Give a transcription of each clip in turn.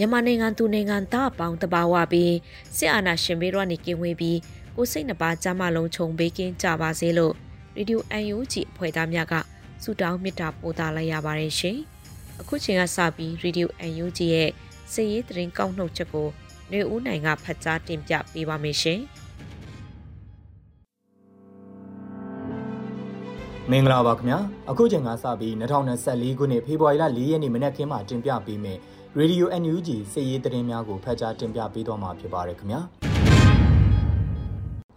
မြန်မာနိုင်ငံသူနိုင်ငံသားအပေါင်းတဘာဝပြီးစစ်အာဏာရှင်ဘေးတော့နေကင်းဝေးပြီးကိုစိတ်နှပါကြမ်းမလုံးခြုံပေးကင်းကြပါစေလို့ရေဒီယို UNG အဖွဲ့သားများကဆုတောင်းမေတ္တာပို့သလိုက်ရပါတယ်ရှင်။အခုချိန်ကစပြီးရေဒီယို UNG ရဲ့စည်ရေးသတင်းကောက်နှုတ်ချက်ကိုနေဦးနိုင်ကဖတ်ကြားတင်ပြပေးပါမယ်ရှင်။မင်္ဂလာပါခင်ဗျာအခုချိန်ကစပြီး2024ခုနှစ်ဖေဖော်ဝါရီလ4ရက်နေ့မနက်ခင်းမှာတင်ပြပေးမယ် Radio NUG စည်ရေးသတင်းများကိုဖတ်ကြားတင်ပြပေးသွားမှာဖြစ်ပါတယ်ခင်ဗျာ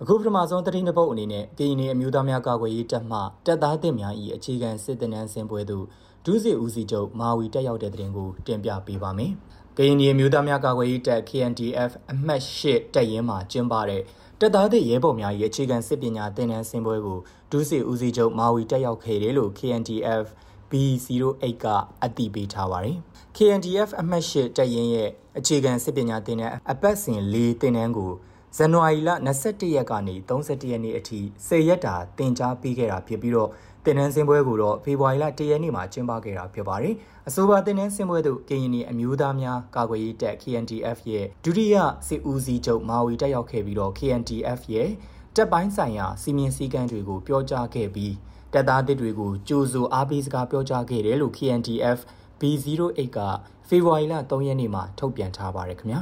အခုပထမဆုံးသတင်းတစ်ပုဒ်အနေနဲ့ကရင်ပြည်အမျိုးသားများကာကွယ်ရေးတပ်မှတပ်သားတင်များ၏အခြေခံစစ်တနန်းစင်ပွဲသို့ဒုစစ်ဦးစီးချုပ်မာဝီတက်ရောက်တဲ့သတင်းကိုတင်ပြပေးပါမယ်ကရင်ပြည်အမျိုးသားများကာကွယ်ရေးတပ် KNDF အမှတ်၈တပ်ရင်းမှာကျင်းပတဲ့တပ်သားသည့်ရဲဘော်များ၏အခြေခံစစ်ပညာသင်တန်းစင်ပွဲကိုဒုစစ်ဦးစီးချုပ်မာဝီတက်ရောက်ခဲ့တယ်လို့ KNDF B08 ကအတည်ပြုထားပါတယ်။ KNDF အမှတ်၈တပ်ရင်းရဲ့အခြေခံစစ်ပညာသင်တန်းအပတ်စဉ်၄သင်တန်းကိုဇန်နဝါရီလ21ရက်ကနေ31ရက်နေ့အထိ10ရက်တာတင် जा ပေးခဲ့တာဖြစ်ပြီးတော့တင်နန်းစင်ပွဲကိုတော့ဖေဖော်ဝါရီလ1ရက်နေ့မှာကျင်းပခဲ့တာဖြစ်ပါတယ်။အဆိုပါတင်နန်းစင်ပွဲသို့ကရင်နီအမျိုးသားများကာကွယ်ရေးတပ် KNDF ရဲ့ဒုတိယစစ်ဦးစီးချုပ်မာဝီတက်ရောက်ခဲ့ပြီးတော့ KNDF ရဲ့တပ်ပိုင်းဆိုင်ရာစီမင်းစည်းကမ်းတွေကိုပြောကြားခဲ့ပြီး တပ်သားတစ်တွေကိုကြိုးဆိုအားပေးစကားပြောကြားခဲ့တယ်လို့ KNDF B08 ကဖေဖော်ဝါရီလ3ရက်နေ့မှာထုတ်ပြန်ထားပါတယ်ခင်ဗျာ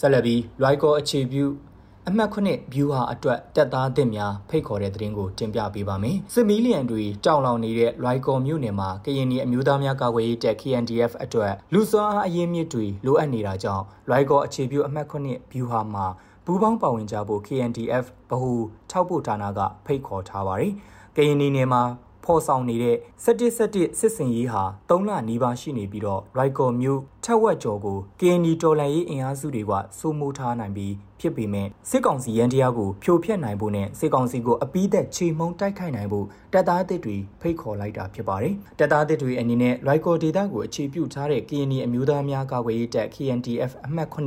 ဆက်လက်ပြီး Lyco အခြေပြုအမှတ်ခုနှစ် view ဟာအတွက်တက်သားသစ်များဖိတ်ခေါ်တဲ့သတင်းကိုတင်ပြပေးပါမယ်။စစ်မီလီယံတွေကြောင်လောင်နေတဲ့ Lyco မြို့နယ်မှာကရင်ပြည်အမျိုးသားများကာကွယ်ရေးတပ် KNDF အတွက်လူစွမ်းအားအရေးမြစ်တွေလိုအပ်နေတာကြောင့် Lyco အခြေပြုအမှတ်ခုနှစ် view ဟာမှာ ပူးပေါင်းပါဝင်ကြဖို့ KNDF ဗဟိုထောက်ပို့ဌာနကဖိတ်ခေါ်ထားပါတယ်။ကရင်နယ်မှာဖော်ဆောင်နေတဲ့17 17စစ်စင်ရေးဟာ3လနီးပါးရှိနေပြီးတော့ Ryco မြို့ထက်ဝက်ကျော်ကို KND တော်လှန်ရေးအင်အားစုတွေကစိုးမိုးထားနိုင်ပြီးဖြစ်ပေမဲ့စစ်ကောင်စီရန်တရားကိုဖြိုဖျက်နိုင်ဖို့နဲ့စစ်ကောင်စီကိုအပိသက်ချိန်မုံတိုက်ခိုက်နိုင်ဖို့တပ်သားအသစ်တွေဖိတ်ခေါ်လိုက်တာဖြစ်ပါတယ်။တပ်သားအသစ်တွေအနေနဲ့ Ryco ဒေသကိုအခြေပြုထားတဲ့ KND အမျိုးသားများကာကွယ်ရေးတပ် KNDF အမှတ်9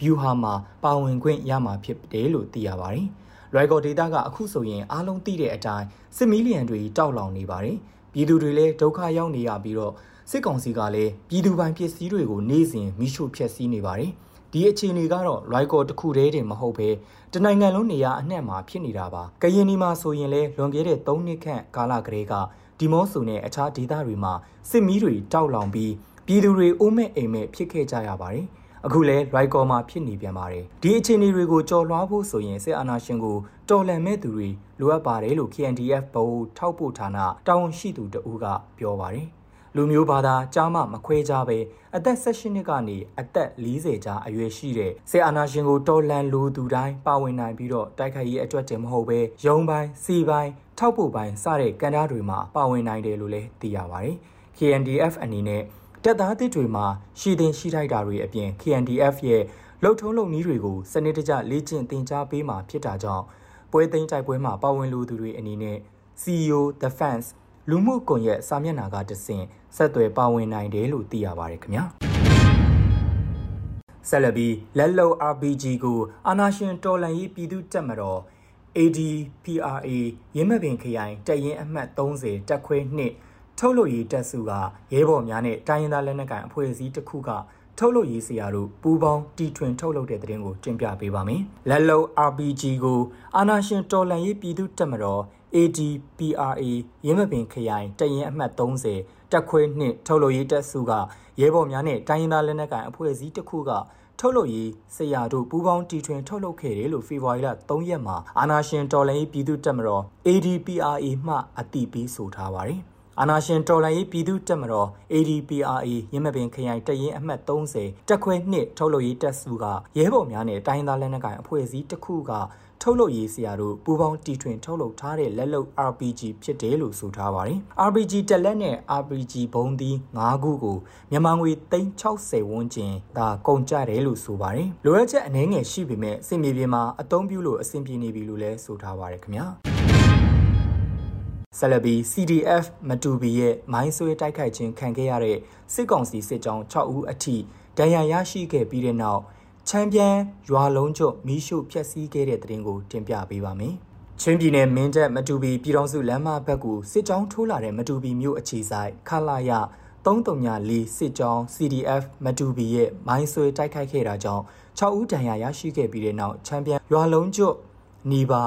ဗျူဟာမှာပါဝင်ခွင့်ရမှာဖြစ်တယ်လို့သိရပါတယ်။လွိုင်ကော်ဒေတာကအခုဆိုရင်အားလုံးသိတဲ့အတိုင်းစစ်မီလီယံတွေတောက်လောင်နေပါတယ်။ပြည်သူတွေလည်းဒုက္ခရောက်နေရပြီးတော့စစ်ကောင်စီကလည်းပြည်သူပိုင်ပစ္စည်းတွေကိုနေ့စဉ်မိရှုဖျက်ဆီးနေပါတယ်။ဒီအခြေအနေကတော့လွိုင်ကော်တစ်ခုတည်းတင်မဟုတ်ပဲတနိုင်ငံလုံးနေရာအနှံ့မှာဖြစ်နေတာပါ။ကရင်နီမှာဆိုရင်လည်းလွန်ခဲ့တဲ့3နှစ်ခန့်ကာလကလေးကဒီမော့ဆိုနဲ့အခြားဒေသတွေမှာစစ်မီးတွေတောက်လောင်ပြီးပြည်သူတွေအိုးမဲ့အိမ်မဲ့ဖြစ်ခဲ့ကြရပါတယ်။ အခုလဲရိုက်ကော်မှာဖြစ်နေပြန်ပါတယ်ဒီအခြေအနေတွေကိုကြော်လွှားဖို့ဆိုရင်စစ်အာဏာရှင်ကိုတော်လှန်မဲ့သူတွေလိုအပ်ပါတယ်လို့ KNDF ဘဟုထောက်ပို့ဌာနတာဝန်ရှိသူတဦးကပြောပါတယ်လူမျိုးဘာသာကြားမှမခွဲကြပဲအသက်16နှစ်ကနေအသက်40ကြားအရွယ်ရှိတဲ့ဆေအာနာရှင်ကိုတော်လန်လူသူတိုင်းပါဝင်နိုင်ပြီးတော့တိုက်ခိုက်ရေးအတွက်တင်မဟုတ်ပဲရုံပိုင်းစီပိုင်းထောက်ပို့ပိုင်းစတဲ့ကန်တားတွေမှာပါဝင်နိုင်တယ်လို့လည်းသိရပါတယ်။ KNDF အနေနဲ့ တပ်သားတစ်တွေမှာရှည်တင်ရှိထိုက်တာတွေအပြင် KNDF ရဲ့လှုပ်ထုံးလုံနည်းတွေကိုစနစ်တကျလေ့ကျင့်သင်ကြားပေးမှာဖြစ်တာကြောင့်ပွဲသိမ်းတိုက်ပွဲမှာပါဝင်လူသူတွေအနေနဲ့ CEO Defense လူမှုကွန်ရက်စာမျက်နှာကတဆင့်ဆက်သွယ်ပါဝင်နိုင်တယ်လို့သိရပါတယ်ခင်ဗျာဆက်လက်ပြီးလက်လုံ RPG ကိုအာနာရှင်တော်လန်ရေးပြည်သူ့တပ်မတော် ADPRA ရင်းမပင်ခရိုင်တပ်ရင်းအမှတ်30တပ်ခွဲ2 ထုတ်လုပ်ရေးတပ်စုကရဲဘော်များနဲ့တိုင်းရင်းသားလက်နက်ကိုင်အဖွဲ့အစည်းတစ်ခုကထုတ်လုပ်ရေးဆရာတို့ပူးပေါင်းတီထွင်ထုတ်လုပ်တဲ့တဲ့တင်ကိုတင်ပြပေးပါမယ်။လက်လုံ RPG ကိုအာနာရှင်တော်လန်ရေးပြည်သူ့တပ်မတော် ADPRA ရင်းမပင်ခရိုင်တရင်အမှတ်30တက်ခွဲနှစ်ထုတ်လို့ရေးတက်စုကရဲဘော်များနဲ့တိုင်းရင်းသားလက်နက်ကိုင်အဖွဲ့အစည်းတစ်ခုကထုတ်လုပ်ရေးဆရာတို့ပူးပေါင်းတီထွင်ထုတ်လုပ်ခဲ့တယ်လို့ဖေဖော်ဝါရီလ3ရက်မှာအာနာရှင်တော်လှန်ရေးပြည်သူ့တပ်မတော် ADPRA မှအတိပေးဆိုထားပါတယ်။ အာနာရှင်တော်လှန်ရေးပြည်သူ့တပ်မတော် ADPRA ရင်းမပင်ခရိုင်တရင်အမှတ်30တက်ခွဲနှစ်ထုတ်လုပ်ရေးတပ်စုကရဲဘော်များနဲ့တိုင်းသားလက်နက်ကိုင်အဖွဲ့အစည်းတစ်ခုကထုတ်လုပ်ရေးဆရာတို့ပူပေါင်းတီထွင်ထုတ်လုပ်ထားတဲ့လက်လုပ် RPG ဖြစ်တယ်လို့ဆိုထားပါတယ်။ RPG တက်လက်နဲ့ RPG ဘုံသီး၅ခုကိုမြန်မာငွေ360ဝန်းကျင်သာကုန်ကျတယ်လို့ဆိုပါတယ်။လိုအပ်ချက်အနည်းငယ်ရှိပေမဲ့စင်မြေပြင်မှာအသုံးပြုလို့အဆင်ပြေနေပြီလို့လည်းဆိုထားပါတယ်ခင်ဗျာ။ ဆလဘီ CDF မတူဘီရဲ့မိုင်းဆွဲတိုက်ခိုက်ခြင်းခံခဲ့ရတဲ့စစ်ကောင်စီစစ်ကြောင်း6ဦးအထိဒဏ်ရာရရှိခဲ့ပြီးတဲ့နောက်ချမ်းပြန်ရွာလုံးကျွတ်မီးရှို့ဖျက်ဆီးခဲ့တဲ့တဲ့တင်ကိုတင်ပြပေးပါမယ်။ချင်းပြည်နယ်မင်းတပ်မတူပီပြည်တော်စုလမ်းမဘက်ကိုစစ်ကြောင်းထိုးလာတဲ့မတူပီမြို့အခြေဆိုင်ခလာရ334စစ်ကြောင်း CDF မတူပီရဲ့မိုင်းဆွဲတိုက်ခိုက်ခဲ့တာကြောင့်6ဦးဒဏ်ရာရရှိခဲ့ပြီးတဲ့နောက်ချမ်းပြန်ရွာလုံးကျွတ်နီပါ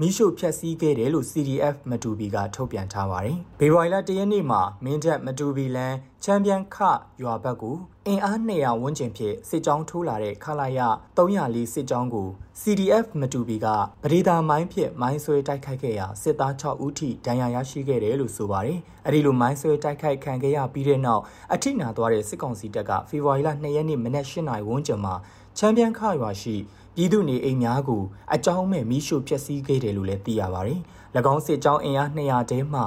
မိရှုဖျက်ဆီးခဲ့တယ်လို့ CDF မတူဘီကထုတ်ပြန်ထားပါတယ်။ဘေဘွိုင်လာတရက်နေ့မှာမင်းတပ်မတူဘီလန်ချန်ပီယံခရွာဘက်ကိုအင်အား200ဝန်းကျင်ဖြင့်စစ်ကြောင်းထိုးလာတဲ့ခလာရ304စစ်ကြောင်းကို CDF မတူဘီကပဒေသာမိုင်းဖြင့်မိုင်းဆွဲတိုက်ခိုက်ခဲ့ရာစစ်သား6ဦးထိဒဏ်ရာရရှိခဲ့တယ်လို့ဆိုပါတယ်။အဲဒီလိုမိုင်းဆွဲတိုက်ခိုက်ခံခဲ့ရပြီးတဲ့နောက်အထိနာသွားတဲ့စစ်ကောင်စီတပ်ကဖေဖော်ဝါရီလ2ရက်နေ့မနက်၈နာရီဝန်းကျင်မှာ ချန်ပီယံခရွာရှိပြည်သူနေအိမ်များကိုအကြောင်းမဲ့မိရှုဖျက်ဆီးခဲ့တယ်လို့လည်းသိရပါတယ်။၎င်းစစ်ကြောင်းအင်အား200တဲမှ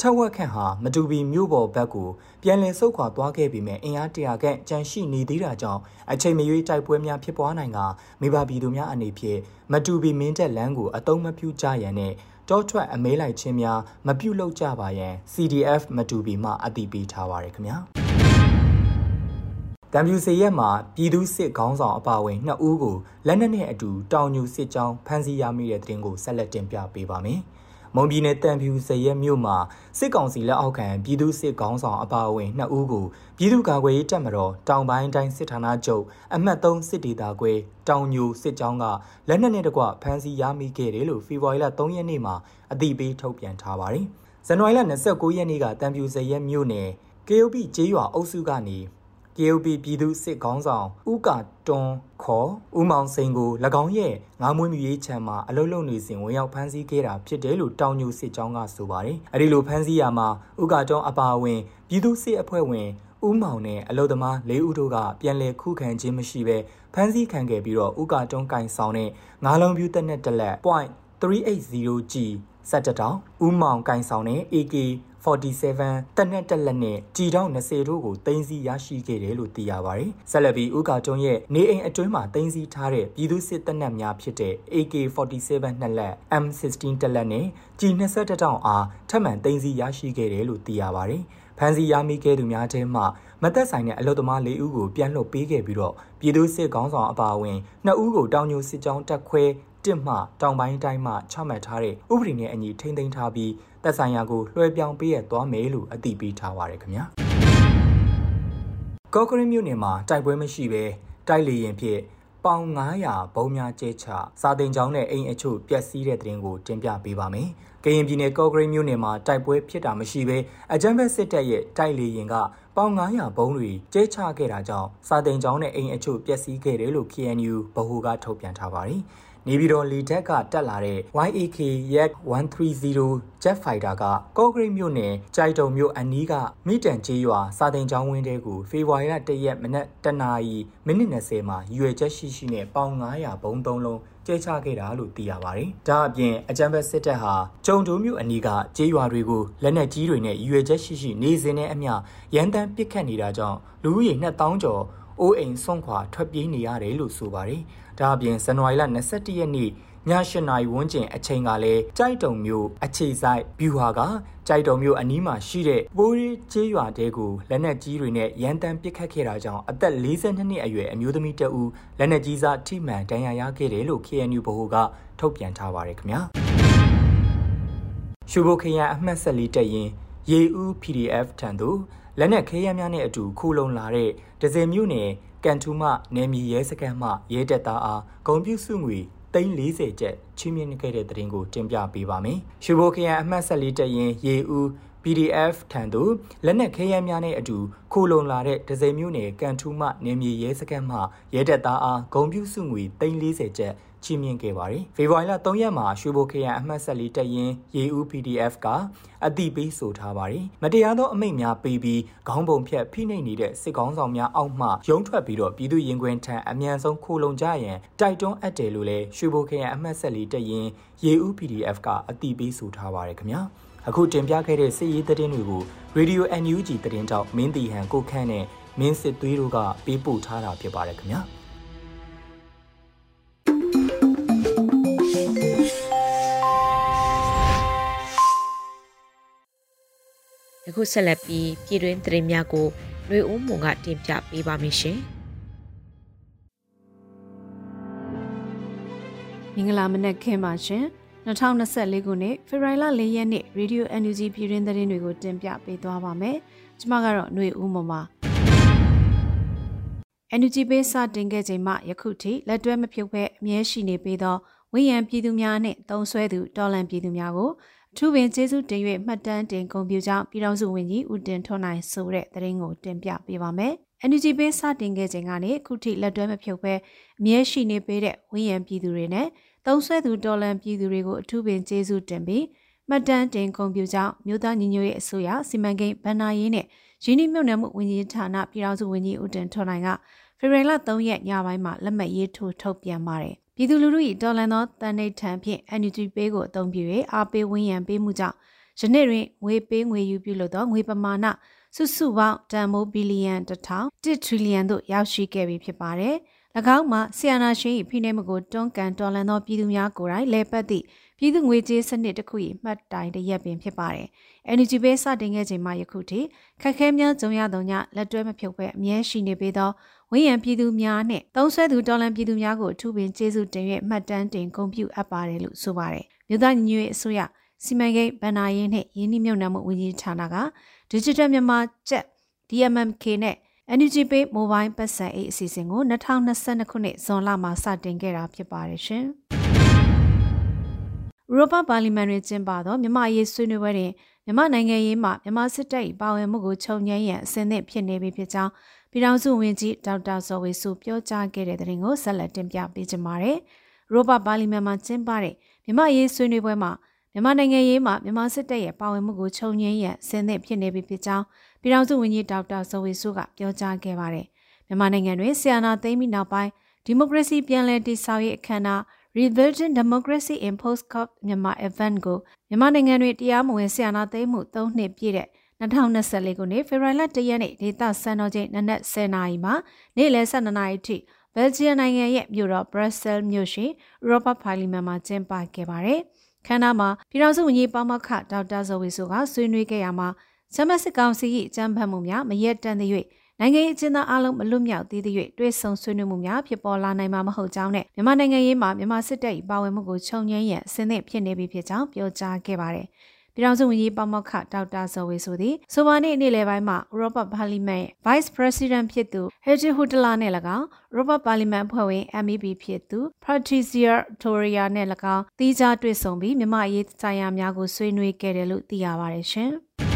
ထက်ဝက်ခန့်ဟာမတူပီမြို့ပေါ်ဘက်ကိုပြန်လည်ဆုတ်ခွာသွားခဲ့ပြီးမြအင်အားတရာခန့်ကြန့်ရှိနေသေးတာကြောင့်အချိန်မရွေးတိုက်ပွဲများဖြစ်ပွားနိုင်ကမိဘပြည်သူများအနေဖြင့်မတူပီမင်းတက်လန်းကိုအတုံးမပြူကြရန်နဲ့တောထွက်အမဲလိုက်ခြင်းများမပြုတ်လောက်ကြပါရန် CDF မတူပီမှအသိပေးထားပါရခင်ဗျာ။ တံပြူစေရက်မှာပြည်သူစစ်ခေါင်းဆောင်အပါအဝင်နှစ်ဦးကိုလက်နက်နဲ့အတူတောင်ညူစစ်ကြောင်းဖမ်းဆီးရမိတဲ့တဲ့တင်ကိုဆက်လက်တင်ပြပေးပါမယ်။မွန်ပြည်နယ်တံပြူစေရက်မြို့မှာစစ်ကောင်စီလက်အောက်ခံပြည်သူစစ်ခေါင်းဆောင်အပါအဝင်နှစ်ဦးကိုပြည်သူ့ကာကွယ်ရေးတပ်မတော်တောင်ပိုင်းတိုင်းစစ်ဌာနချုပ်အမှတ်3စစ်ဒေသခွဲတောင်ညူစစ်ကြောင်းကလက်နက်နဲ့တကွဖမ်းဆီးရမိခဲ့တယ်လို့ဖေဖော်ဝါရီလ3ရက်နေ့မှာအသိပေးထုတ်ပြန်ထားပါတယ်။ဇန်နဝါရီလ29ရက်နေ့ကတံပြူစေရက်မြို့နယ် KOB ကျေးရွာအုပ်စုကနေ KOB ပြည်သူစစ်ခေါင်းဆောင်ဦးကာတွန်းခေါ်ဦးမောင်စိန်ကို၎င်းရဲ့ငါးမွေးမြူရေးချမ်းမှာအလုလုနေစဉ်ဝင်ရောက်ဖမ်းဆီးခဲ့တာဖြစ်တယ်လို့တောင်ညူစစ်ကြောင်းကဆိုပါတယ်။အဲဒီလိုဖမ်းဆီးရမှာဦးကာတွန်းအပါအဝင်ပြည်သူစစ်အဖွဲ့ဝင်ဦးမောင်နဲ့အလုသမား၄ဦးတို့ကပြန်လည်ခုခံခြင်းမရှိဘဲဖမ်းဆီးခံခဲ့ပြီးတော့ဦးကာတွန်းကင်ဆောင်တဲ့ငါးလုံးပြူတက်နဲ့တက်လက် .380G စက်တတောင်ဦးမောင်ကင်ဆောင်တဲ့ AK 47တက်နဲ့တက်လက်နဲ့ကြည်တောင်း20တို့ကိုတင်စီရရှိခဲ့တယ်လို့သိရပါတယ်။ဆက်လက်ပြီးဦးကာကျွန်းရဲ့နေအိမ်အတွင်းမှာတင်စီထားတဲ့ပြည်သူစစ်တပ်နက်များဖြစ်တဲ့ AK47 နှစ်လက် M16 တက်လက်နဲ့ကြည်21တောင်အားထပ်မံတင်စီရရှိခဲ့တယ်လို့သိရပါတယ်။ဖမ်းဆီးရမိခဲ့သူများထဲမှမသက်ဆိုင်တဲ့အလုသမား၄ဦးကိုပြန်လွှတ်ပေးခဲ့ပြီးတော့ပြည်သူစစ်ခေါင်းဆောင်အပါအဝင်2ဦးကိုတောင်ညိုစစ်ကြောင်းတက်ခွဲ တစ်မှတောင်ပိုင်းတိုင်းမှချမှတ်ထားတဲ့ဥပဒေနဲ့အညီထိန်းသိမ်းထားပြီးသက်ဆိုင်ရာကိုလွှဲပြောင်းပေးရသွားမယ်လို့အသိပေးထားပါရခင်ဗျာကော့ကရင်းမြို့နယ်မှာတိုက်ပွဲမရှိဘဲတိုက်လေရင်ဖြင့်ပေါင်900ဘုံများကျဲချစာတင်ကျောင်းနဲ့အိမ်အချို့ပျက်စီးတဲ့တဲ့ရင်ကိုတင်ပြပေးပါမယ်။ကရင်ပြည်နယ်ကော့ကရိတ်မြို့နယ်မှာတိုက်ပွဲဖြစ်တာမရှိဘဲအကြမ်းဖက်စစ်တပ်ရဲ့တိုက်လေရင်ကပေါင်900ဘုံတွေကျဲချခဲ့တာကြောင့်စာတင်ကျောင်းနဲ့အိမ်အချို့ပျက်စီးခဲ့တယ်လို့ KNU ဗဟိုကထုတ်ပြန်ထားပါတယ်။ နေပြည်တော်လေတက်ကတက်လာတဲ့ YAK Yak 130 Jet Fighter ကကော့ဂရိတ်မြို့နယ်ကြိုက်တုံမြို့အနီးကမိတန်ကျေးရွာစာတင်ကျောင်းဝင်းတဲကိုဖေဖော်ဝါရီလ၁ရက်မနက်တနာရီမိနစ်20မှာရွေချက်ရှိရှိနဲ့ပေါင်900ဘုံ3လုံးကျဲချခဲ့တာလို့သိရပါတယ်။ဒါအပြင်အကြံဖက်စစ်တပ်ဟာကျုံတိုးမြို့အနီးကကျေးရွာတွေကိုလက်နက်ကြီးတွေနဲ့ရွေချက်ရှိရှိနေစဉ်နဲ့အမျှရန်တမ်းပစ်ခတ်နေတာကြောင့်လူဦးရေ2000ကျော် အိုးအိမ်ဆုံးခွာထွက်ပြေးနေရတယ်လို့ဆိုပါတယ်။ဒါအပြင်ဇန်နဝါရီလ22ရက်နေ့ည8နာရီဝန်းကျင်အချိန်ကလည်းကြိုက်တုံမြို့အခြေဆိုင်ဗျူဟာကကြိုက်တုံမြို့အနီးမှာရှိတဲ့ပိုးရီကျေးရွာတဲကိုလက်နက်ကြီးတွေနဲ့ရန်တမ်းပစ်ခတ်ခဲ့တာကြောင့်အသက်42နှစ်အရွယ်အမျိုးသမီးတအူလက်နက်ကြီးစားထိမှန်ဒဏ်ရာရခဲ့တယ်လို့ KNU ဗဟိုကထုတ်ပြန်ထားပါတယ်ခင်ဗျာ။ရှုဘိုခရံအမှတ်ဆက်လေးတက်ရင်ရေဦး PDF ထံသို့ လက်နက်ခဲယမ်းများနဲ့အတူခိုးလုံလာတဲ့ဒဇယ်မြို့နယ်ကန်ထူးမှနယ်မြေရဲစခန်းမှရဲတပ်သားအားဂုံပြူစုငွေ340ကျပ်ချီးမြှင့်ခဲ့တဲ့သတင်းကိုတင်ပြပေးပါမယ်။ရွှေဘိုခရိုင်အမှတ်14တရင်ရေဦး PDF ထံသို့လက်နက်ခဲယမ်းများနဲ့အတူခိုလုံလာတဲ့ဒဇယ်မျိုးနယ်ကန်ထူးမှနေမြေရဲစခန်းမှရဲတပ်သားအားဂုံပြူစုငွေ340ကျပ် ချီးမြှင့်ခဲ့ပါတယ်။ဖေဖော်ဝါရီလ3ရက်မှာရွှေဘိုခရိုင်အမှတ်14တပ်ရင်းရေဦး PDF ကအတိပေးဆိုထားပါတယ်။မတရားသောအမိန့်များပေးပြီးခေါင်းပုံဖြတ်ဖိနှိပ်နေတဲ့စစ်ကောင်းဆောင်များအောက်မှရုံးထွက်ပြီးတော့ပြည်သူရင်ခွင်ထံအမြန်ဆုံးခိုလုံကြရန်တိုက်တွန်းအပ်တယ်လို့လည်းရွှေဘိုခရိုင်အမှတ်14တပ်ရင်းရေဦး PDF ကအတိပေးဆိုထားပါတယ်ခင်ဗျာ။အခုတင်ပြခဲ့တဲ့စစ်ရေးသတင်းတွေကို Radio NUG သတင်းတောက်မင်းတီဟန်ကိုခန့်နဲ့မင်းစစ်သွေးတို့ကပေးပို့ထားတာဖြစ်ပါတယ်ခင်ဗျာ။ ခုဆက်လက်ပြီးပြည်တွင်းသတင်းများကိုနှွေဦးမွန်ကတင်ပြပေးပါမယ်ရှင်။မင်္ဂလာမနက်ခင်းပါရှင်။2024ခုနှစ်ဖေဖော်ဝါရီလ၄ရက်နေ့ Radio NUG ပြည်တွင်းသတင်းတွေကိုတင်ပြပေးသွားပါမယ်။ကျွန်မကတော့နှွေဦးမွန်ပါ။ Energy Base စတင်ခဲ့ချိန်မှယခုထိလက်တွဲမဖြုတ်ဘဲအမြဲရှိနေပြီးသောဝိယံပြည်သူများနှင့်တုံးဆွဲသူတော်လန်ပြည်သူများကို ထူးပင်ကျေးဇူးတင်၍မှတ်တမ်းတင်ဂုဏ်ပြုကြောင်းပြည်ထောင်စုဝန်ကြီးဦးတင်ထွန်းနိုင်ဆိုတဲ့သတင်းကိုတင်ပြပေးပါမယ်။ NUG ပေးစတင်ခဲ့ချိန်ကနေအခုထိလက်တွဲမဖြုတ်ဘဲအမြဲရှိနေပေးတဲ့ဝင်းရံပြည်သူတွေနဲ့သုံးဆွဲသူတော်လန်ပြည်သူတွေကိုအထူးပင်ကျေးဇူးတင်ပြီးမှတ်တမ်းတင်ဂုဏ်ပြုကြောင်းမြို့သားညီညွတ်ရေးအစိုးရစီမံကိန်းဗဏ္ဍာရေးနဲ့ရင်းနှီးမြှုပ်နှံမှုဝန်ကြီးဌာနပြည်ထောင်စုဝန်ကြီးဦးတင်ထွန်းနိုင်ကဖေဖော်ဝါရီလ3ရက်ညပိုင်းမှာလက်မှတ်ရေးထိုးထုတ်ပြန်ပါတယ်။ ပြည်သူလူထု၏တော်လန်သောတန်ဋိဌာန်ဖြင့် NUG ပေးကိုအသုံးပြု၍အားပေးဝန်းရံပေးမှုကြောင့်ယနေ့တွင်ငွေပေးငွေယူပြုလို့သောငွေပမာဏစုစုပေါင်းတန်မိုးဘီလီယံ1000 1ထရီလီယံသို့ရောက်ရှိခဲ့ပြီဖြစ်ပါတယ်။၎င်းမှာဆီယနာရှင်၏ဖိနှိပ်မှုကိုတွန်းကန်တော်လှန်သောပြည်သူများကိုယ်တိုင်လဲပတ်သည့် ပြည်သူငွေကြေးစနစ်တစ်ခု၏မှတ်တိုင်တရက်ပင်ဖြစ်ပါတယ်။ NUG ပဲစတင်ခဲ့ချိန်မှယခုထိခက်ခဲများကြုံရသောညလက်တွဲမဖြုတ်ပဲအမြဲရှိနေပေသောဝင်းရံပြည်သူများနှင့်သုံးဆွဲသူတော်လှန်ပြည်သူများကိုအထူးပင်ကျေးဇူးတင်၍မှတ်တမ်းတင်ဂုဏ်ပြုအပ်ပါတယ်လို့ဆိုပါတယ်။မြို့သားညီညွတ်ရေးအစိုးရစီမံကိန်းဗဏ္ဍာရေးနှင့်ရင်းနှီးမြှုပ်နှံမှုဝန်ကြီးဌာနက Digital မြန်မာကျပ် DMMK နဲ့ NUG Pay Mobile ပတ်စံအိတ်အစီအစဉ်ကို2022ခုနှစ်ဇွန်လမှာစတင်ခဲ့တာဖြစ်ပါတယ်ရှင်။ ဥရောပပါလီမန်တွင်ကျင်းပသောမြန်မာရေးဆွေးနွေးပွဲတွင်မြန်မာနိုင်ငံရေးမှမြန်မာစစ်တပ်၏ပါဝင်မှုကိုချုပ်ငြိမ်းရန်အစဉ်သင့်ဖြစ်နေပြီဖြစ်ကြောင်းပြည်ထောင်စုဝန်ကြီးဒေါက်တာဇော်ဝေစုပြောကြားခဲ့တဲ့တဲ့ရင်ကိုဆက်လက်တင်ပြပေးကြပါမယ်။ဥရောပပါလီမန်မှာကျင်းပတဲ့မြန်မာရေးဆွေးနွေးပွဲမှာမြန်မာနိုင်ငံရေးမှာမြန်မာစစ်တပ်ရဲ့ပါဝင်မှုကိုချုပ်ငြိမ်းရန်အစဉ်သင့်ဖြစ်နေပြီဖြစ်ကြောင်းပြည်ထောင်စုဝန်ကြီးဒေါက်တာဇော်ဝေစုကပြောကြားခဲ့ပါတယ်။မြန်မာနိုင်ငံတွင်ဆီယနာသိမ်းပြီးနောက်ပိုင်းဒီမိုကရေစီပြန်လည်တည်ဆောက်ရေးအခမ်းအနား Rebuilding Democracy in Post-COP မြန်မာ event ကိုမြန်မာနိုင်ငံတွင်တရားမဝင်ဆီယနာသိမ်းမှု၃နှစ်ပြည့်တဲ့2024ခုနှစ်ဖေဖော်ဝါရီလ1ရက်နေ့ဒေသစံတော်ချိန်နနက်10:00နာရီမှာနေ့လယ်12:00နာရီထိဘယ်လ်ဂျီယံနိုင်ငံရဲ့မြို့တော်ဘရက်ဆဲလ်မြို့ရှိဥရောပပါလီမန်မှာကျင်းပခဲ့ပါတယ်။ခမ်းနားမှာပြည်ထောင်စုဝန်ကြီးပေါမခဒေါက်တာဇော်ဝေဆိုကဆွေးနွေးခဲ့ရမှာဆမ်မစစ်ကောင်စီ၏အကြမ်းဖက်မှုများမရက်တန်သည့် နိုင်ငံရေးအကျဉ်းသားအလုံးမလွတ်မြောက်သေးသည့်တွဲဆုံဆွေးနွေးမှုများဖြစ်ပေါ်လာနိုင်မှာမဟုတ်ကြောင်းနဲ့မြန်မာနိုင်ငံရေးမှာမြန်မာစစ်တပ်၏ပါဝင်မှုကိုခြုံငင်းရန်အဆင်သင့်ဖြစ်နေပြီဖြစ်ကြောင်းပြောကြားခဲ့ပါတယ်။ပြည်ထောင်စုဝန်ကြီးပေါမောက်ခဒေါက်တာဇော်ဝေဆိုသည်ဆိုပါနေ့နေ့လယ်ပိုင်းမှာဥရောပပါလီမန် Vice President ဖြစ်သူဟက်ဂျီဟူတလာနဲ့၎င်းဥရောပပါလီမန်အဖွဲ့ဝင် MEP ဖြစ်သူ Patricia Toria နဲ့၎င်းတီးခြားတွေ့ဆုံပြီးမြန်မာရေးဆိုင်ရာများကိုဆွေးနွေးခဲ့တယ်လို့သိရပါတယ်ရှင်။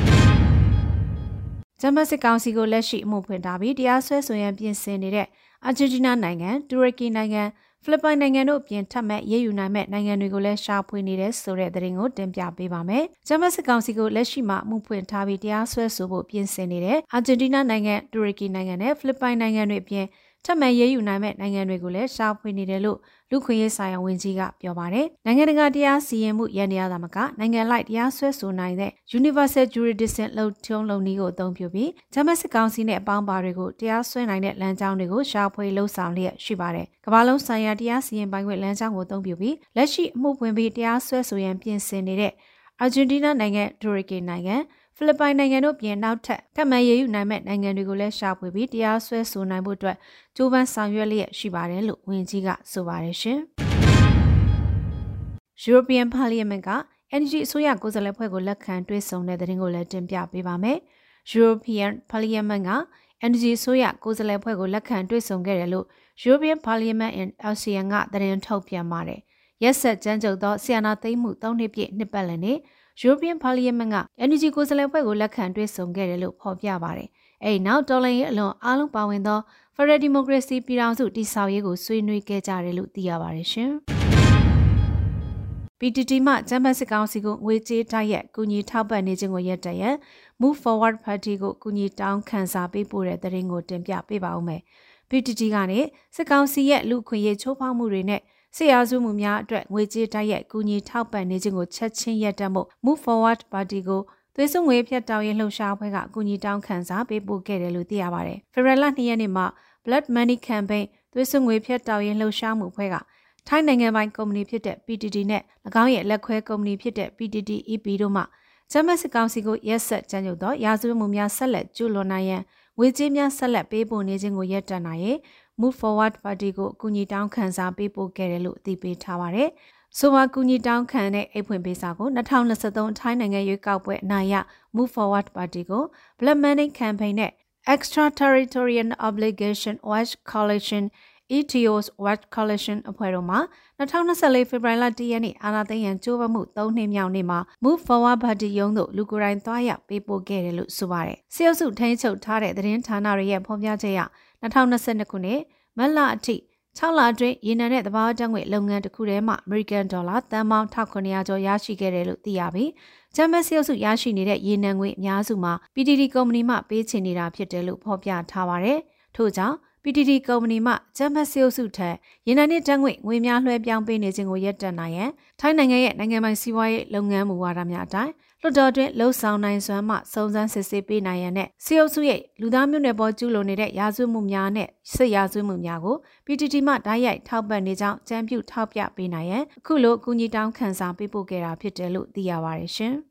ဂျမတ်စစ်ကောင်စီကိုလက်ရှိအမှုဖွင့်ထားပြီးတရားစွဲဆိုရန်ပြင်ဆင်နေတဲ့အာဂျင်တီးနားနိုင်ငံတူရကီနိုင်ငံဖိလစ်ပိုင်နိုင်ငံတို့ပြင်ထပ်မံရေးယူနိုင်မဲ့နိုင်ငံတွေကိုလည်းရှာဖွေနေတဲ့ဆိုတဲ့သတင်းကိုတင်ပြပေးပါမယ်။ဂျမတ်စစ်ကောင်စီကိုလက်ရှိမှာမှုဖွင့်ထားပြီးတရားစွဲဆိုဖို့ပြင်ဆင်နေတဲ့အာဂျင်တီးနားနိုင်ငံတူရကီနိုင်ငံနဲ့ဖိလစ်ပိုင်နိုင်ငံတွေပြင်ထပ်မံရေးယူနိုင်မဲ့နိုင်ငံတွေကိုလည်းရှာဖွေနေတယ်လို့လူခွင့်ရေးဆိုင်ရာဝန်ကြီးကပြောပါတယ်။နိုင်ငံတကာတရားစီရင်မှုရန်တရားသမကနိုင်ငံလိုက်တရားစွဲဆိုနိုင်တဲ့ Universal Jurisdiction လုံထုံးလုံနည်းကိုအသုံးပြုပြီးဂျမတ်စစ်ကောင်စီနဲ့အပေါင်းပါတွေကိုတရားစွဲနိုင်တဲ့လမ်းကြောင်းတွေကိုရှာဖွေလှုပ်ဆောင်လျက်ရှိပါတယ်။ကမ္ဘာလုံးဆိုင်ရာတရားစီရင်ပိုင်ခွင့်လမ်းကြောင်းကိုအသုံးပြုပြီးလက်ရှိအမှုပွင့်ပြီးတရားစွဲဆိုရန်ပြင်ဆင်နေတဲ့အာဂျင်တီးနားနိုင်ငံဒိုရီကေနိုင်ငံ ဖိလစ်ပိုင်နိုင်ငံတို့ပြင်နောက်ထပ်ကမှန်ရည်ယူနိုင်မဲ့နိုင်ငံတွေကိုလည်းရှာဖွေပြီးတရားစွဲဆိုနိုင်ဖို့အတွက်ကြိုးပမ်းဆောင်ရွက်လျက်ရှိပါတယ်လို့ဝန်ကြီးကဆိုပါတယ်ရှင်။ European Parliament က Energy အစိုးရကိုယ်စားလှယ်ဖွဲ့ကိုလက်ခံတွဲဆုံတဲ့သတင်းကိုလည်းတင်ပြပေးပါမယ်။ European Parliament က Energy အစိုးရကိုယ်စားလှယ်ဖွဲ့ကိုလက်ခံတွဲဆုံခဲ့တယ်လို့ European Parliament in ASEAN ကသတင်းထုတ်ပြန်ပါတယ်။ရက်ဆက်ကြမ်းကြုတ်သောဆီယနာသိမ်းမှု၃နှစ်ပြည့်နှစ်ပတ်လည်နေ့ European Parliament က Energy ကိုယ်စားလှယ်ဖွဲ့ကိုလက်ခံတွေ့ဆုံခဲ့တယ်လို့ဖော်ပြပါတယ်။အဲဒီနောက်တော်လှန်ရေးအလွန်အားလုံးပါဝင်သော Federal Democracy ပြည်ထောင်စုတည်ဆောက်ရေးကိုဆွေးနွေးခဲ့ကြတယ်လို့သိရပါတယ်ရှင်။ PTT မှကျန်းမာစစ်ကောင်စီကိုငွေကြေးတိုက်ရက်ကူညီထောက်ပံ့နေခြင်းကိုရပ်တန့်ရန် Move Forward Party ကိုကူညီတောင်းခံစာပေးပို့တဲ့သတင်းကိုတင်ပြပေးပါဦးမယ်။ PTT ကနေစစ်ကောင်စီရဲ့လူခွင့်ရေးချိုးဖောက်မှုတွေနဲ့ ဆရာစုမှုများအတွက်ငွေကြေးတိုက်ရိုက်ကူညီထောက်ပံ့နေခြင်းကိုချက်ချင်းရပ်တန့်ဖို့ Move Forward Party ကိုသွေးစွငွေဖြတ်တောင်းရင်လှုပ်ရှားအဖွဲ့ကအကူအညီတောင်းခံစာပေးပို့ခဲ့တယ်လို့သိရပါတယ်။ Federal 2ရက်နေ့မှာ Blood Money Campaign သွေးစွငွေဖြတ်တောင်းရင်လှုပ်ရှားမှုအဖွဲ့ကထိုင်းနိုင်ငံပိုင်ကုမ္ပဏီဖြစ်တဲ့ PTT နဲ့၎င်းရဲ့လက်ခွဲကုမ္ပဏီဖြစ်တဲ့ PTT EP တို့မှဂျမတ်စစ်ကောင်စီကိုရက်ဆက်ကြမ်းကြုတ်သောရာဇဝတ်မှုများဆက်လက်ကျူးလွန်နိုင်ရန်ငွေကြေးများဆက်လက်ပေးပို့နေခြင်းကိုရပ်တန့်နိုင်ရေး Move Forward Party ကိုအကူအညီတောင်းခံစာပေးပို့ခဲ့တယ်လို့အသိပေးထားပါတယ်။ဆိုပါကူညီတောင်းခံတဲ့အိတ်ဖွင့်ပေးစာကို2023ထိုင်းနိုင်ငံရွေးကောက်ပွဲနိုင်ရ Move Forward Party ကို Black Money Campaign နဲ့ Extraterritorial Obligation Watch Coalition ETO's Watch Coalition အဖွဲ့တို့မှ2024ဖေဖော်ဝါရီလ10ရက်နေ့အာဏာသိမ်းရန်ကြိုးပမ်းမှု3နှစ်မြောက်နေ့မှာ Move Forward Party ရုံးသို့လူကိုယ်တိုင်သွားရောက်ပေးပို့ခဲ့တယ်လို့ဆိုပါတယ်။စစ်အုပ်စုထိန်းချုပ်ထားတဲ့သတင်းဌာနတွေရဲ့ဖော်ပြချက်အရ 2022ခုနှစ်မတ်လအထိ6လအတွင်းရေနံနဲ့သဘာဝဓာတ်ငွေလုပ်ငန်းတစ်ခုထဲမှာ American Dollar တန်ပေါင်း1900ကျော်ရရှိခဲ့တယ်လို့သိရပြီးဂျမတ်စီအုပ်စုရရှိနေတဲ့ရေနံငွေအများစုမှာ PTT ကုမ္ပဏီမှပေးချေနေတာဖြစ်တယ်လို့ဖော်ပြထားပါတယ်။ထို့ကြောင့် PTT ကုမ္ပဏီမှဂျမတ်စီအုပ်စုထက်ရေနံနဲ့ဓာတ်ငွေငွေများလွှဲပြောင်းပေးနေခြင်းကိုရပ်တန့်နိုင်ရန်ထိုင်းနိုင်ငံရဲ့နိုင်ငံပိုင်စီးပွားရေးလုပ်ငန်းမူဝါဒများအတိုင်း လွှတ်တော်တွင်လှုပ်ဆောင်နိုင်စွမ်းမှစုံစမ်းစစ်ဆေးပေးနိုင်ရန်နဲ့စီအုပ်စုရဲ့လူသားမျိုးနွယ်ပေါ်ကျူးလွန်နေတဲ့ရာဇဝတ်မှုများနဲ့စစ်ရာဇဝတ်မှုများကို PTT မှဓာတ်ရိုက်ထောက်ပံ့နေကြောင်းကြံပြုထောက်ပြပေးနိုင်ရန်အခုလိုအကူအညီတောင်းခံစာပေးပို့ခဲ့တာဖြစ်တယ်လို့သိရပါတယ်ရှင်။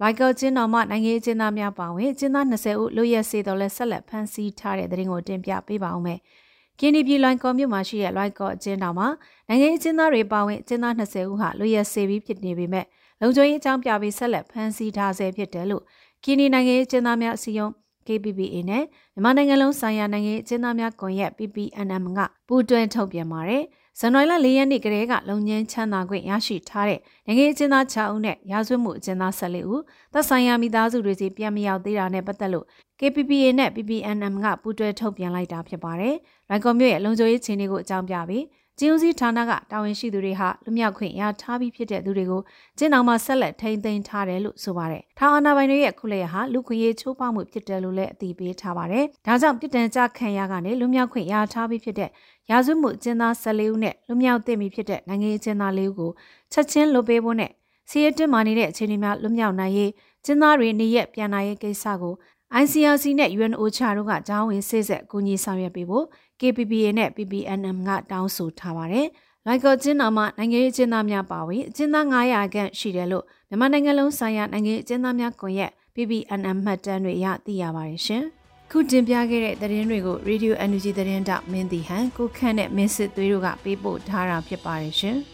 လိုက်ကောကျင်းတော်မှနိုင်ငံရေးကျင်းသားများပါဝင်ကျင်းသား20ဦးလွတ်ရက်စေတော်လဲဆက်လက်ဖမ်းဆီးထားတဲ့တဲ့ရင်ကိုတင်ပြပေးပါအောင်မယ်။ကင်းဒီပြည်လိုင်းကော်မြို့မှာရှိတဲ့လိုက်ကောအကျဉ်းတော်မှာနိုင်ငံရေးကျင်းသားတွေပါဝင်ကျင်းသား20ဦးဟာလွတ်ရက်စေပြီးဖြစ်နေပေမဲ့ လုံခြုံရေးအကြောင်းပြပြီးဆက်လက်ဖမ်းဆီးထားဆဲဖြစ်တယ်လို့ကင်းဒီနိုင်ငံရေးကျင်းသားများအစည်းအရုံး KPPA နဲ့မြန်မာနိုင်ငံလုံးဆိုင်ရာနိုင်ငံရေးကျင်းသားများကွန်ရက် PPNM ကပူးတွဲထုတ်ပြန်ပါတယ်။ဇန်နဝါရီလ၄ရက်နေ့ကတည်းကလုံငင်းချမ်းသာခွင့်ရရှိထားတဲ့နိုင်ငံရေးအကျဉ်းသား6ဦးနဲ့ရာဇဝတ်မှုအကျဉ်းသား14ဦးသက်ဆိုင်ရာမိသားစုတွေစီပြန်မရောက်သေးတာနဲ့ပတ်သက်လို့ KPPA နဲ့ PPNM ကပူးတွဲထုတ်ပြန်လိုက်တာဖြစ်ပါတယ်။ရိုင်ကော်မြို့ရဲ့လုံခြုံရေးခြေနေကိုအကြောင်းပြပြီး ကျင်းဦးစီးဌာနကတာဝန်ရှိသူတွေဟာလူမြောက်ခွင့်ရထားပြီးဖြစ်တဲ့သူတွေကိုကျင်းအောင်မှာဆက်လက်ထိန်းသိမ်းထားတယ်လို့ဆိုပါတယ်။ထောင်အာဏာပိုင်တွေရဲ့ခုလက်ရဟာလူခွင့်ရေးချိုးဖောက်မှုဖြစ်တယ်လို့လည်းအသိပေးထားပါတယ်။ဒါကြောင့်ပြည်တံကြခံရကနေလူမြောက်ခွင့်ရထားပြီးဖြစ်တဲ့ရာဇဝမှုကျင်းသား14ဦးနဲ့လူမြောက်သိပြီဖြစ်တဲ့နိုင်ငံရေးကျင်းသား4ဦးကိုချက်ချင်းလွတ်ပေးဖို့နဲ့စီရတင်မာနေတဲ့အခြေအနေများလွမြောက်နိုင်ရေးကျင်းသားတွေနေရက်ပြန်နိုင်ရေးကိစ္စကို ICRC နဲ့ UNOCHA တို့ကကြောင်းဝင်စေ့ဆက်ကူညီဆောင်ရွက်ပေးဖို့ KPPA နဲ့ PPNM ကတောင်းဆိုထားပါတယ်။လိုက်ကော့ကျင်းတော်မှာနိုင်ငံရေးကျင်းသားများပါဝင်အကျဉ်းသား900ခန့်ရှိတယ်လို့မြန်မာနိုင်ငံလုံးဆိုင်ရာနိုင်ငံရေးကျင်းသားများကွန်ရက် PPNM မှတ်တမ်းတွေရသိရပါတယ်ရှင်။ခုတင်ပြခဲ့တဲ့သတင်းတွေကို Radio Energy သတင်းတောက်မင်းတီဟန်ကိုခန့်နဲ့မင်းစစ်သွေးတို့ကပေးပို့ထားတာဖြစ်ပါတယ်ရှင်။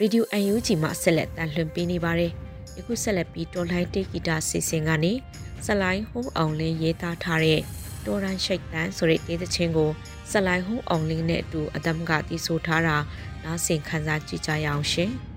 Radio UNG မှာဆက်လက်တန်လှန်ပေးနေပါတယ်။ယခုဆက်လက်ပြီးတော်လိုင်းတေဂီတာစီစဉ်ကနေဆလိုင်းဟုံးအောင်လင်းရေးသားထားတဲ့တော်ရန်ရှိတ်တန်ဆိုတဲ့တေးသချင်းကိုဆလိုင်းဟုံးအောင်လင်းနဲ့အတူအတမ်ကတီးဆိုထားတာနားဆင်ခံစားကြည့်ကြရအောင်ရှင်။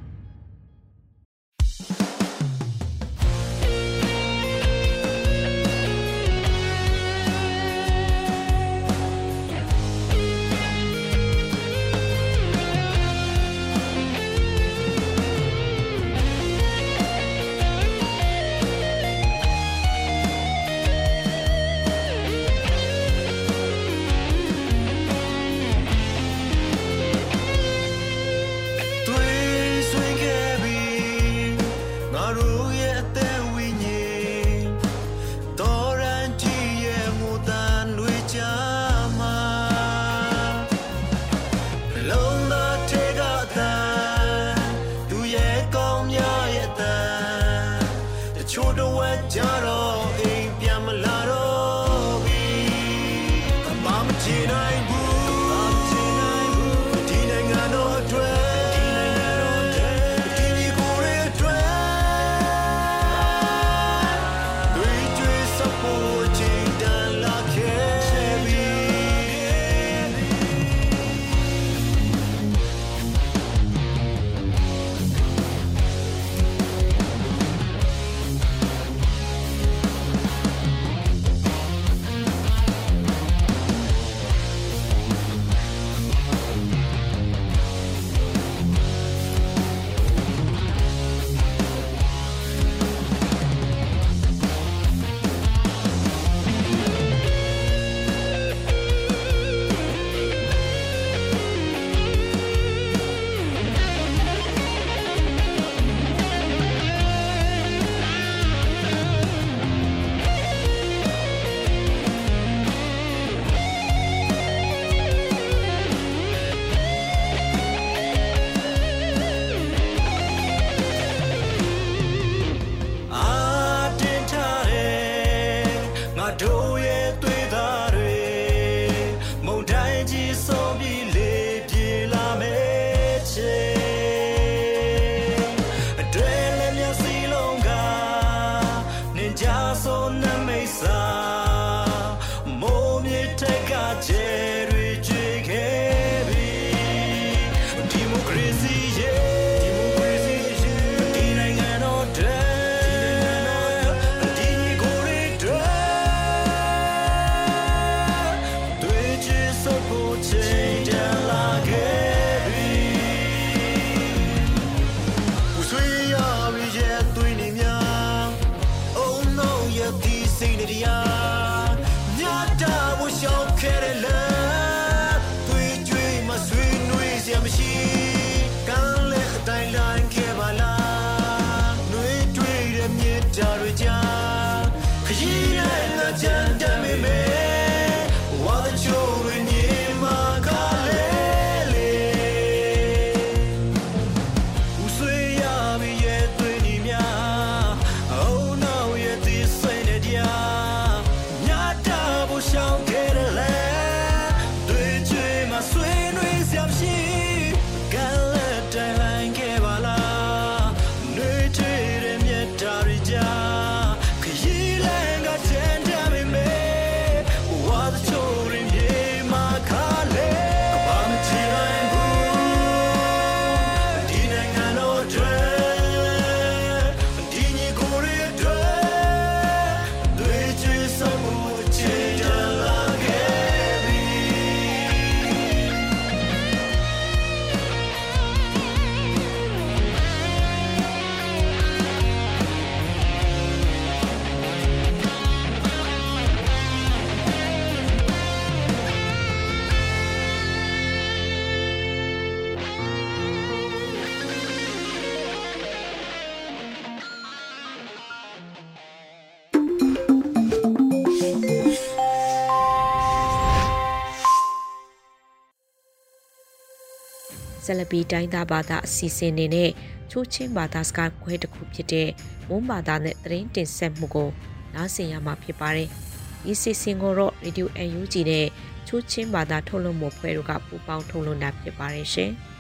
ဆက်လက်ပြီးတိုင်းသားဘာသာအစီအစဉ်နေနဲ့ချိုးချင်းဘာသာစကားခွဲတစ်ခုဖြစ်တဲ့မွန်းဘာသာနဲ့သတင်းတင်ဆက်မှုကိုနားဆင်ရမှာဖြစ်ပါတယ်။ဒီစီစဉ်ကိုတော့ Radio UNG နဲ့ချိုးချင်းဘာသာထုတ်လွှင့်မှုဖွဲ့တို့ကပူးပေါင်းထုတ်လွှင့်တာဖြစ်ပါတယ်ရှင်။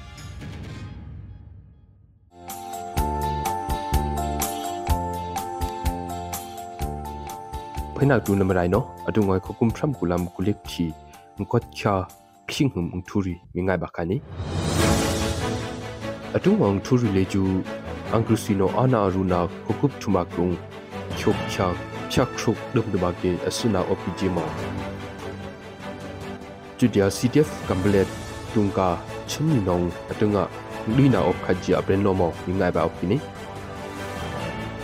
ဖိနာတူနမရိုင်နောအတုငွေခုကုမ်ထရမ်ကူလမ်ကူလက်ချီငကော့ချာခိငုံထူရီမိငိုင်ဘခါနီ အတုငောင်ထူရီလေကျူအန်ကရစီနိုအာနာရူနာခုကုပ်ထူမကုံချုပ်ချာဖြတ်ခုဒုံဒဘကေအစနာအော်ပီဂျီမောကျူဒီယာ CTF ကမ်ဘလက်တုံကာချင်းနီနောင်အတုငါလီနာအော့ခဂျီအပရန်နိုမောမိငိုင်ဘအော့ပီနီ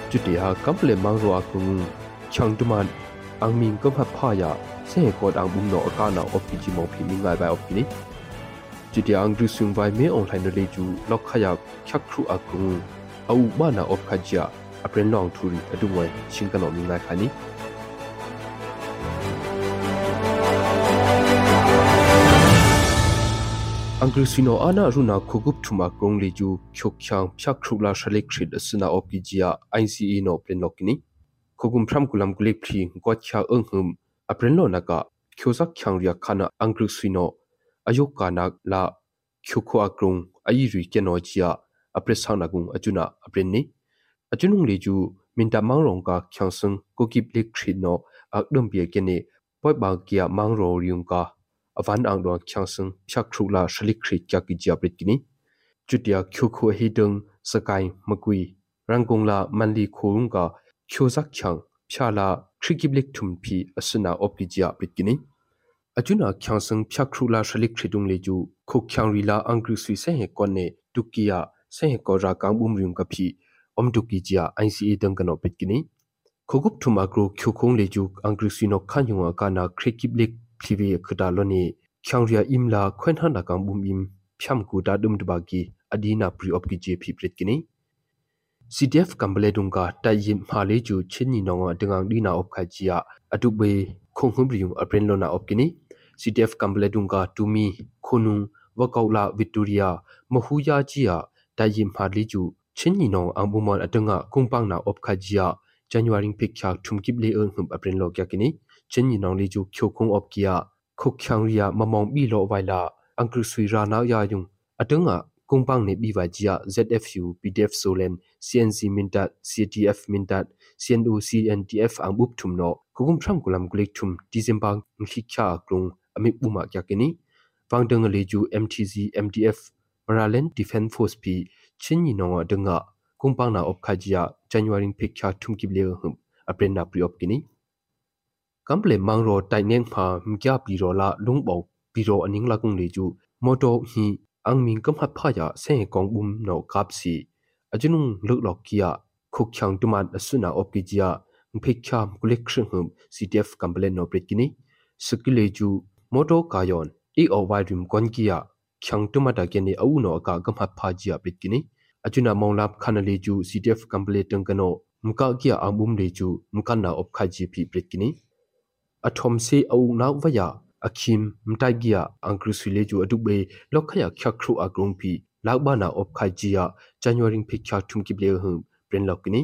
ကျူဒီယာကမ်ဘလက်မောင်ရောအကုံချောင်တမန်အန်မင်ကပ်ဖာယာစေကောဒ ang bum no ka na op ki mo phi mi ngai ba op ki ni ji ti ang du sung vai me on line le ju lok khaya khyak khru a kung au ma na op kha ja apren long thuri adu ngoi sing ka no mi ngai khani Uncle Sino ana runa khugup thuma krong le ju khyok khyang phyak khru la shalik khrit asna op ki jia ICE no plen lokini khugum phram kulam kulik phri ko kha eng hum aprenlo naka khyosak khyangria khana angkru suino ayok kana la khyokho akrung ayi ri keno chia apre sauna gung achuna aprenni achunung leju minta mangrong ka khyangsung kokip lek thrino akdom bia kene poi ba kia mangro riung ka avan ang do khyangsung phyak thrula shalik khri kya ki jia prit kini chutia khyokho hidung sakai makui rangkongla manli khorung ka khyosak khyang phyala khrikiblek thumphi asuna opijia pitkini achuna khyang phyakrula shalik khridung leju khok khyang rila angri sui se he konne tukia se he ko ra kang bum rim ka phi om tuki jia ICA dang kano pitkini khogup thuma gro khyokong leju angri sui no khanyunga kana khrikiblek phiwe khada loni khyang ria imla khwen hana kang bum im phyam ku da dum dbagi adina pri op ki je phi pritkini CDF kambledunga tayim hale ju chinni nonga dengang dina op khajia adube khonghum riung apren lona opkini CDF kambledunga tumi khonu wakaula victoria mahuya jia tayim hale ju chinni nong ambumon atanga kungpang na op khajia january phikcha thumkip le eng hum apren lo kya kini chinni nong le ju khyokhong op kia khokhyang ria mamong bi lo waila angkru sui ra na ya yung atanga kungpang ne biwa jia zfu pdf solen cnc mintat ctf mintat cnu cntf angbup thumno kugum thram kulam kulik thum december nkhikha klung ami buma kya kini wangdang leju mtz mdf Paralen Defense Force pi chinni nonga denga kungpang na op khajia January phikha thumki ble hum apren na priop kini kample mangro taineng pha mkya pi ro la lungbo pi ro aning la kung leju moto hi angming kam hat pha ya se kong bum no kap si ajunung luk lok kia khuk chang tuman asuna op ki jia phikha collection hum CTF kample no pret kini skilleju moto kayon i o wai rim kon kia kyang tumata kene au no ka gamhat phajia pitkini achuna monglap khanale ju CTF complete tangkano mka kia ambum le ju mkanna op khaji phi pitkini athom se au naw waya akhim mtai gia angkrusile ju adube lokhaya khakhru agrong phi lakbana op khajia january phi kha thumki ble hu pren lokini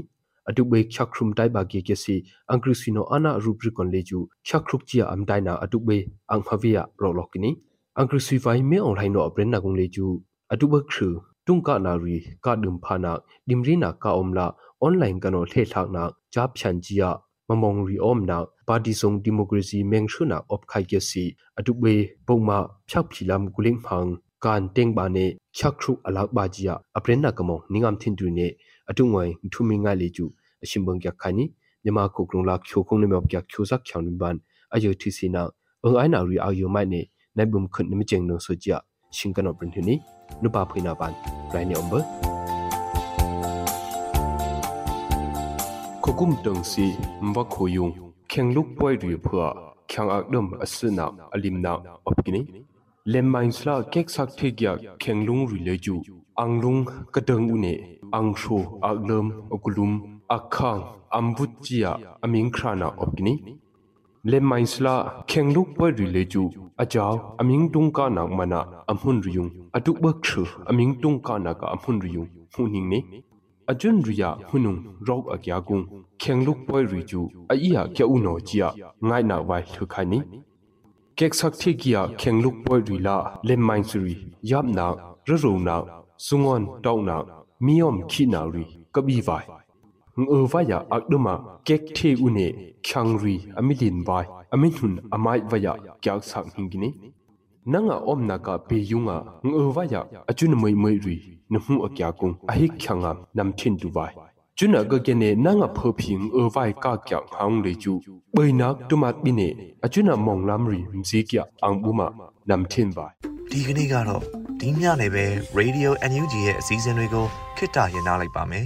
အတုဘေချက်ခရုမ်တိုင်ဘာဂီကေစီအင်္ဂရိစီနိုအနာရူဘရီကွန်လေဂျူချက်ခရုချီယာအမ်ဒိုင်နာအတုဘေအန်ဖဗီယာရောလော့ကီနီအင်္ဂရိစီဖိုင်မေအွန်လိုင်းနိုအပရင်နာကုံလေဂျူအတုဘခရုတုံကနာရီကဒုံဖာနာဒိမရီနာကာအုံလာအွန်လိုင်းကနိုလှေထောက်နာဂျပ်ချန်ဂျီယာမမောင်ရီအုံနာပါတီဆုံဒီမိုကရေစီမင်းရှုနာအော့ခိုင်ကေစီအတုဘေပုံမဖြောက်ဖြီလမ်ကုလင်းဖန်ကန်တင်းဘာနေချက်ခရုအလောက်ပါကြီးအပရင်နာကမောင်နင်းငမ်သင်တူနေအတုငွိုင်ထုမင်းငါလေကျူ အရှင်ဘုံကြခါနီမြမကုကရုံလာချိုခုံနမြောက်ကြချိုဇက်ချောင်းနဘန်အယုထီစီနာအင်အိုင်နာရီအာယုမိုင်နေနိုင်ဘုံခွန်နမကျင်းနုံဆိုကြရှင်ကနောပရင်ထနီနုပါဖိနာဘန်ရိုင်းနေအုံးဘခုကုမ်တုံစီမဘခိုယုံခေငလုပွိုင်ရီဖွာခေငအဒမ်အစနာအလင်နာအပကိနီလမ်မိုင်းစလာကက်ဆက်ထေကခေငလုံရီလေကျူအန်လုံကဒံဦးနေအန်ရှိုအဂလမ်အကလုံ akhang ambutchia amingkhrana opni le mainsla khengluk pa rileju ajaw amingtung ka nak mana amhun riyung atukba khru amingtung ka nak amhun riyung huning ne ajun riya hunung rok agya gung khengluk pa riju aiya kya uno chia ngai na wai thukhani kek sakthi kia khengluk pa rila le mainsuri yapna ruruna sungon tauna miyom khina ri kabi vai ngơ vaya akduma kek the une khangri amilin vai amin hun amai vaya kyak sak hingini nanga omna ka pe yunga ngơ vaya achun mai mai ri nhu akya kung ahi khyanga nam thin tu vai chuna ga gene nanga phoping ơ vai ka kyak hang le chu boinak tumat bine achuna monglam ri mzi kya angbuma nam thin vai ဒီကနေ့ကတော့ဒီညနေပဲ Radio NUG ရဲ့အစည်းအဝေးကိုခਿੱတရနာလိုက်ပါမယ်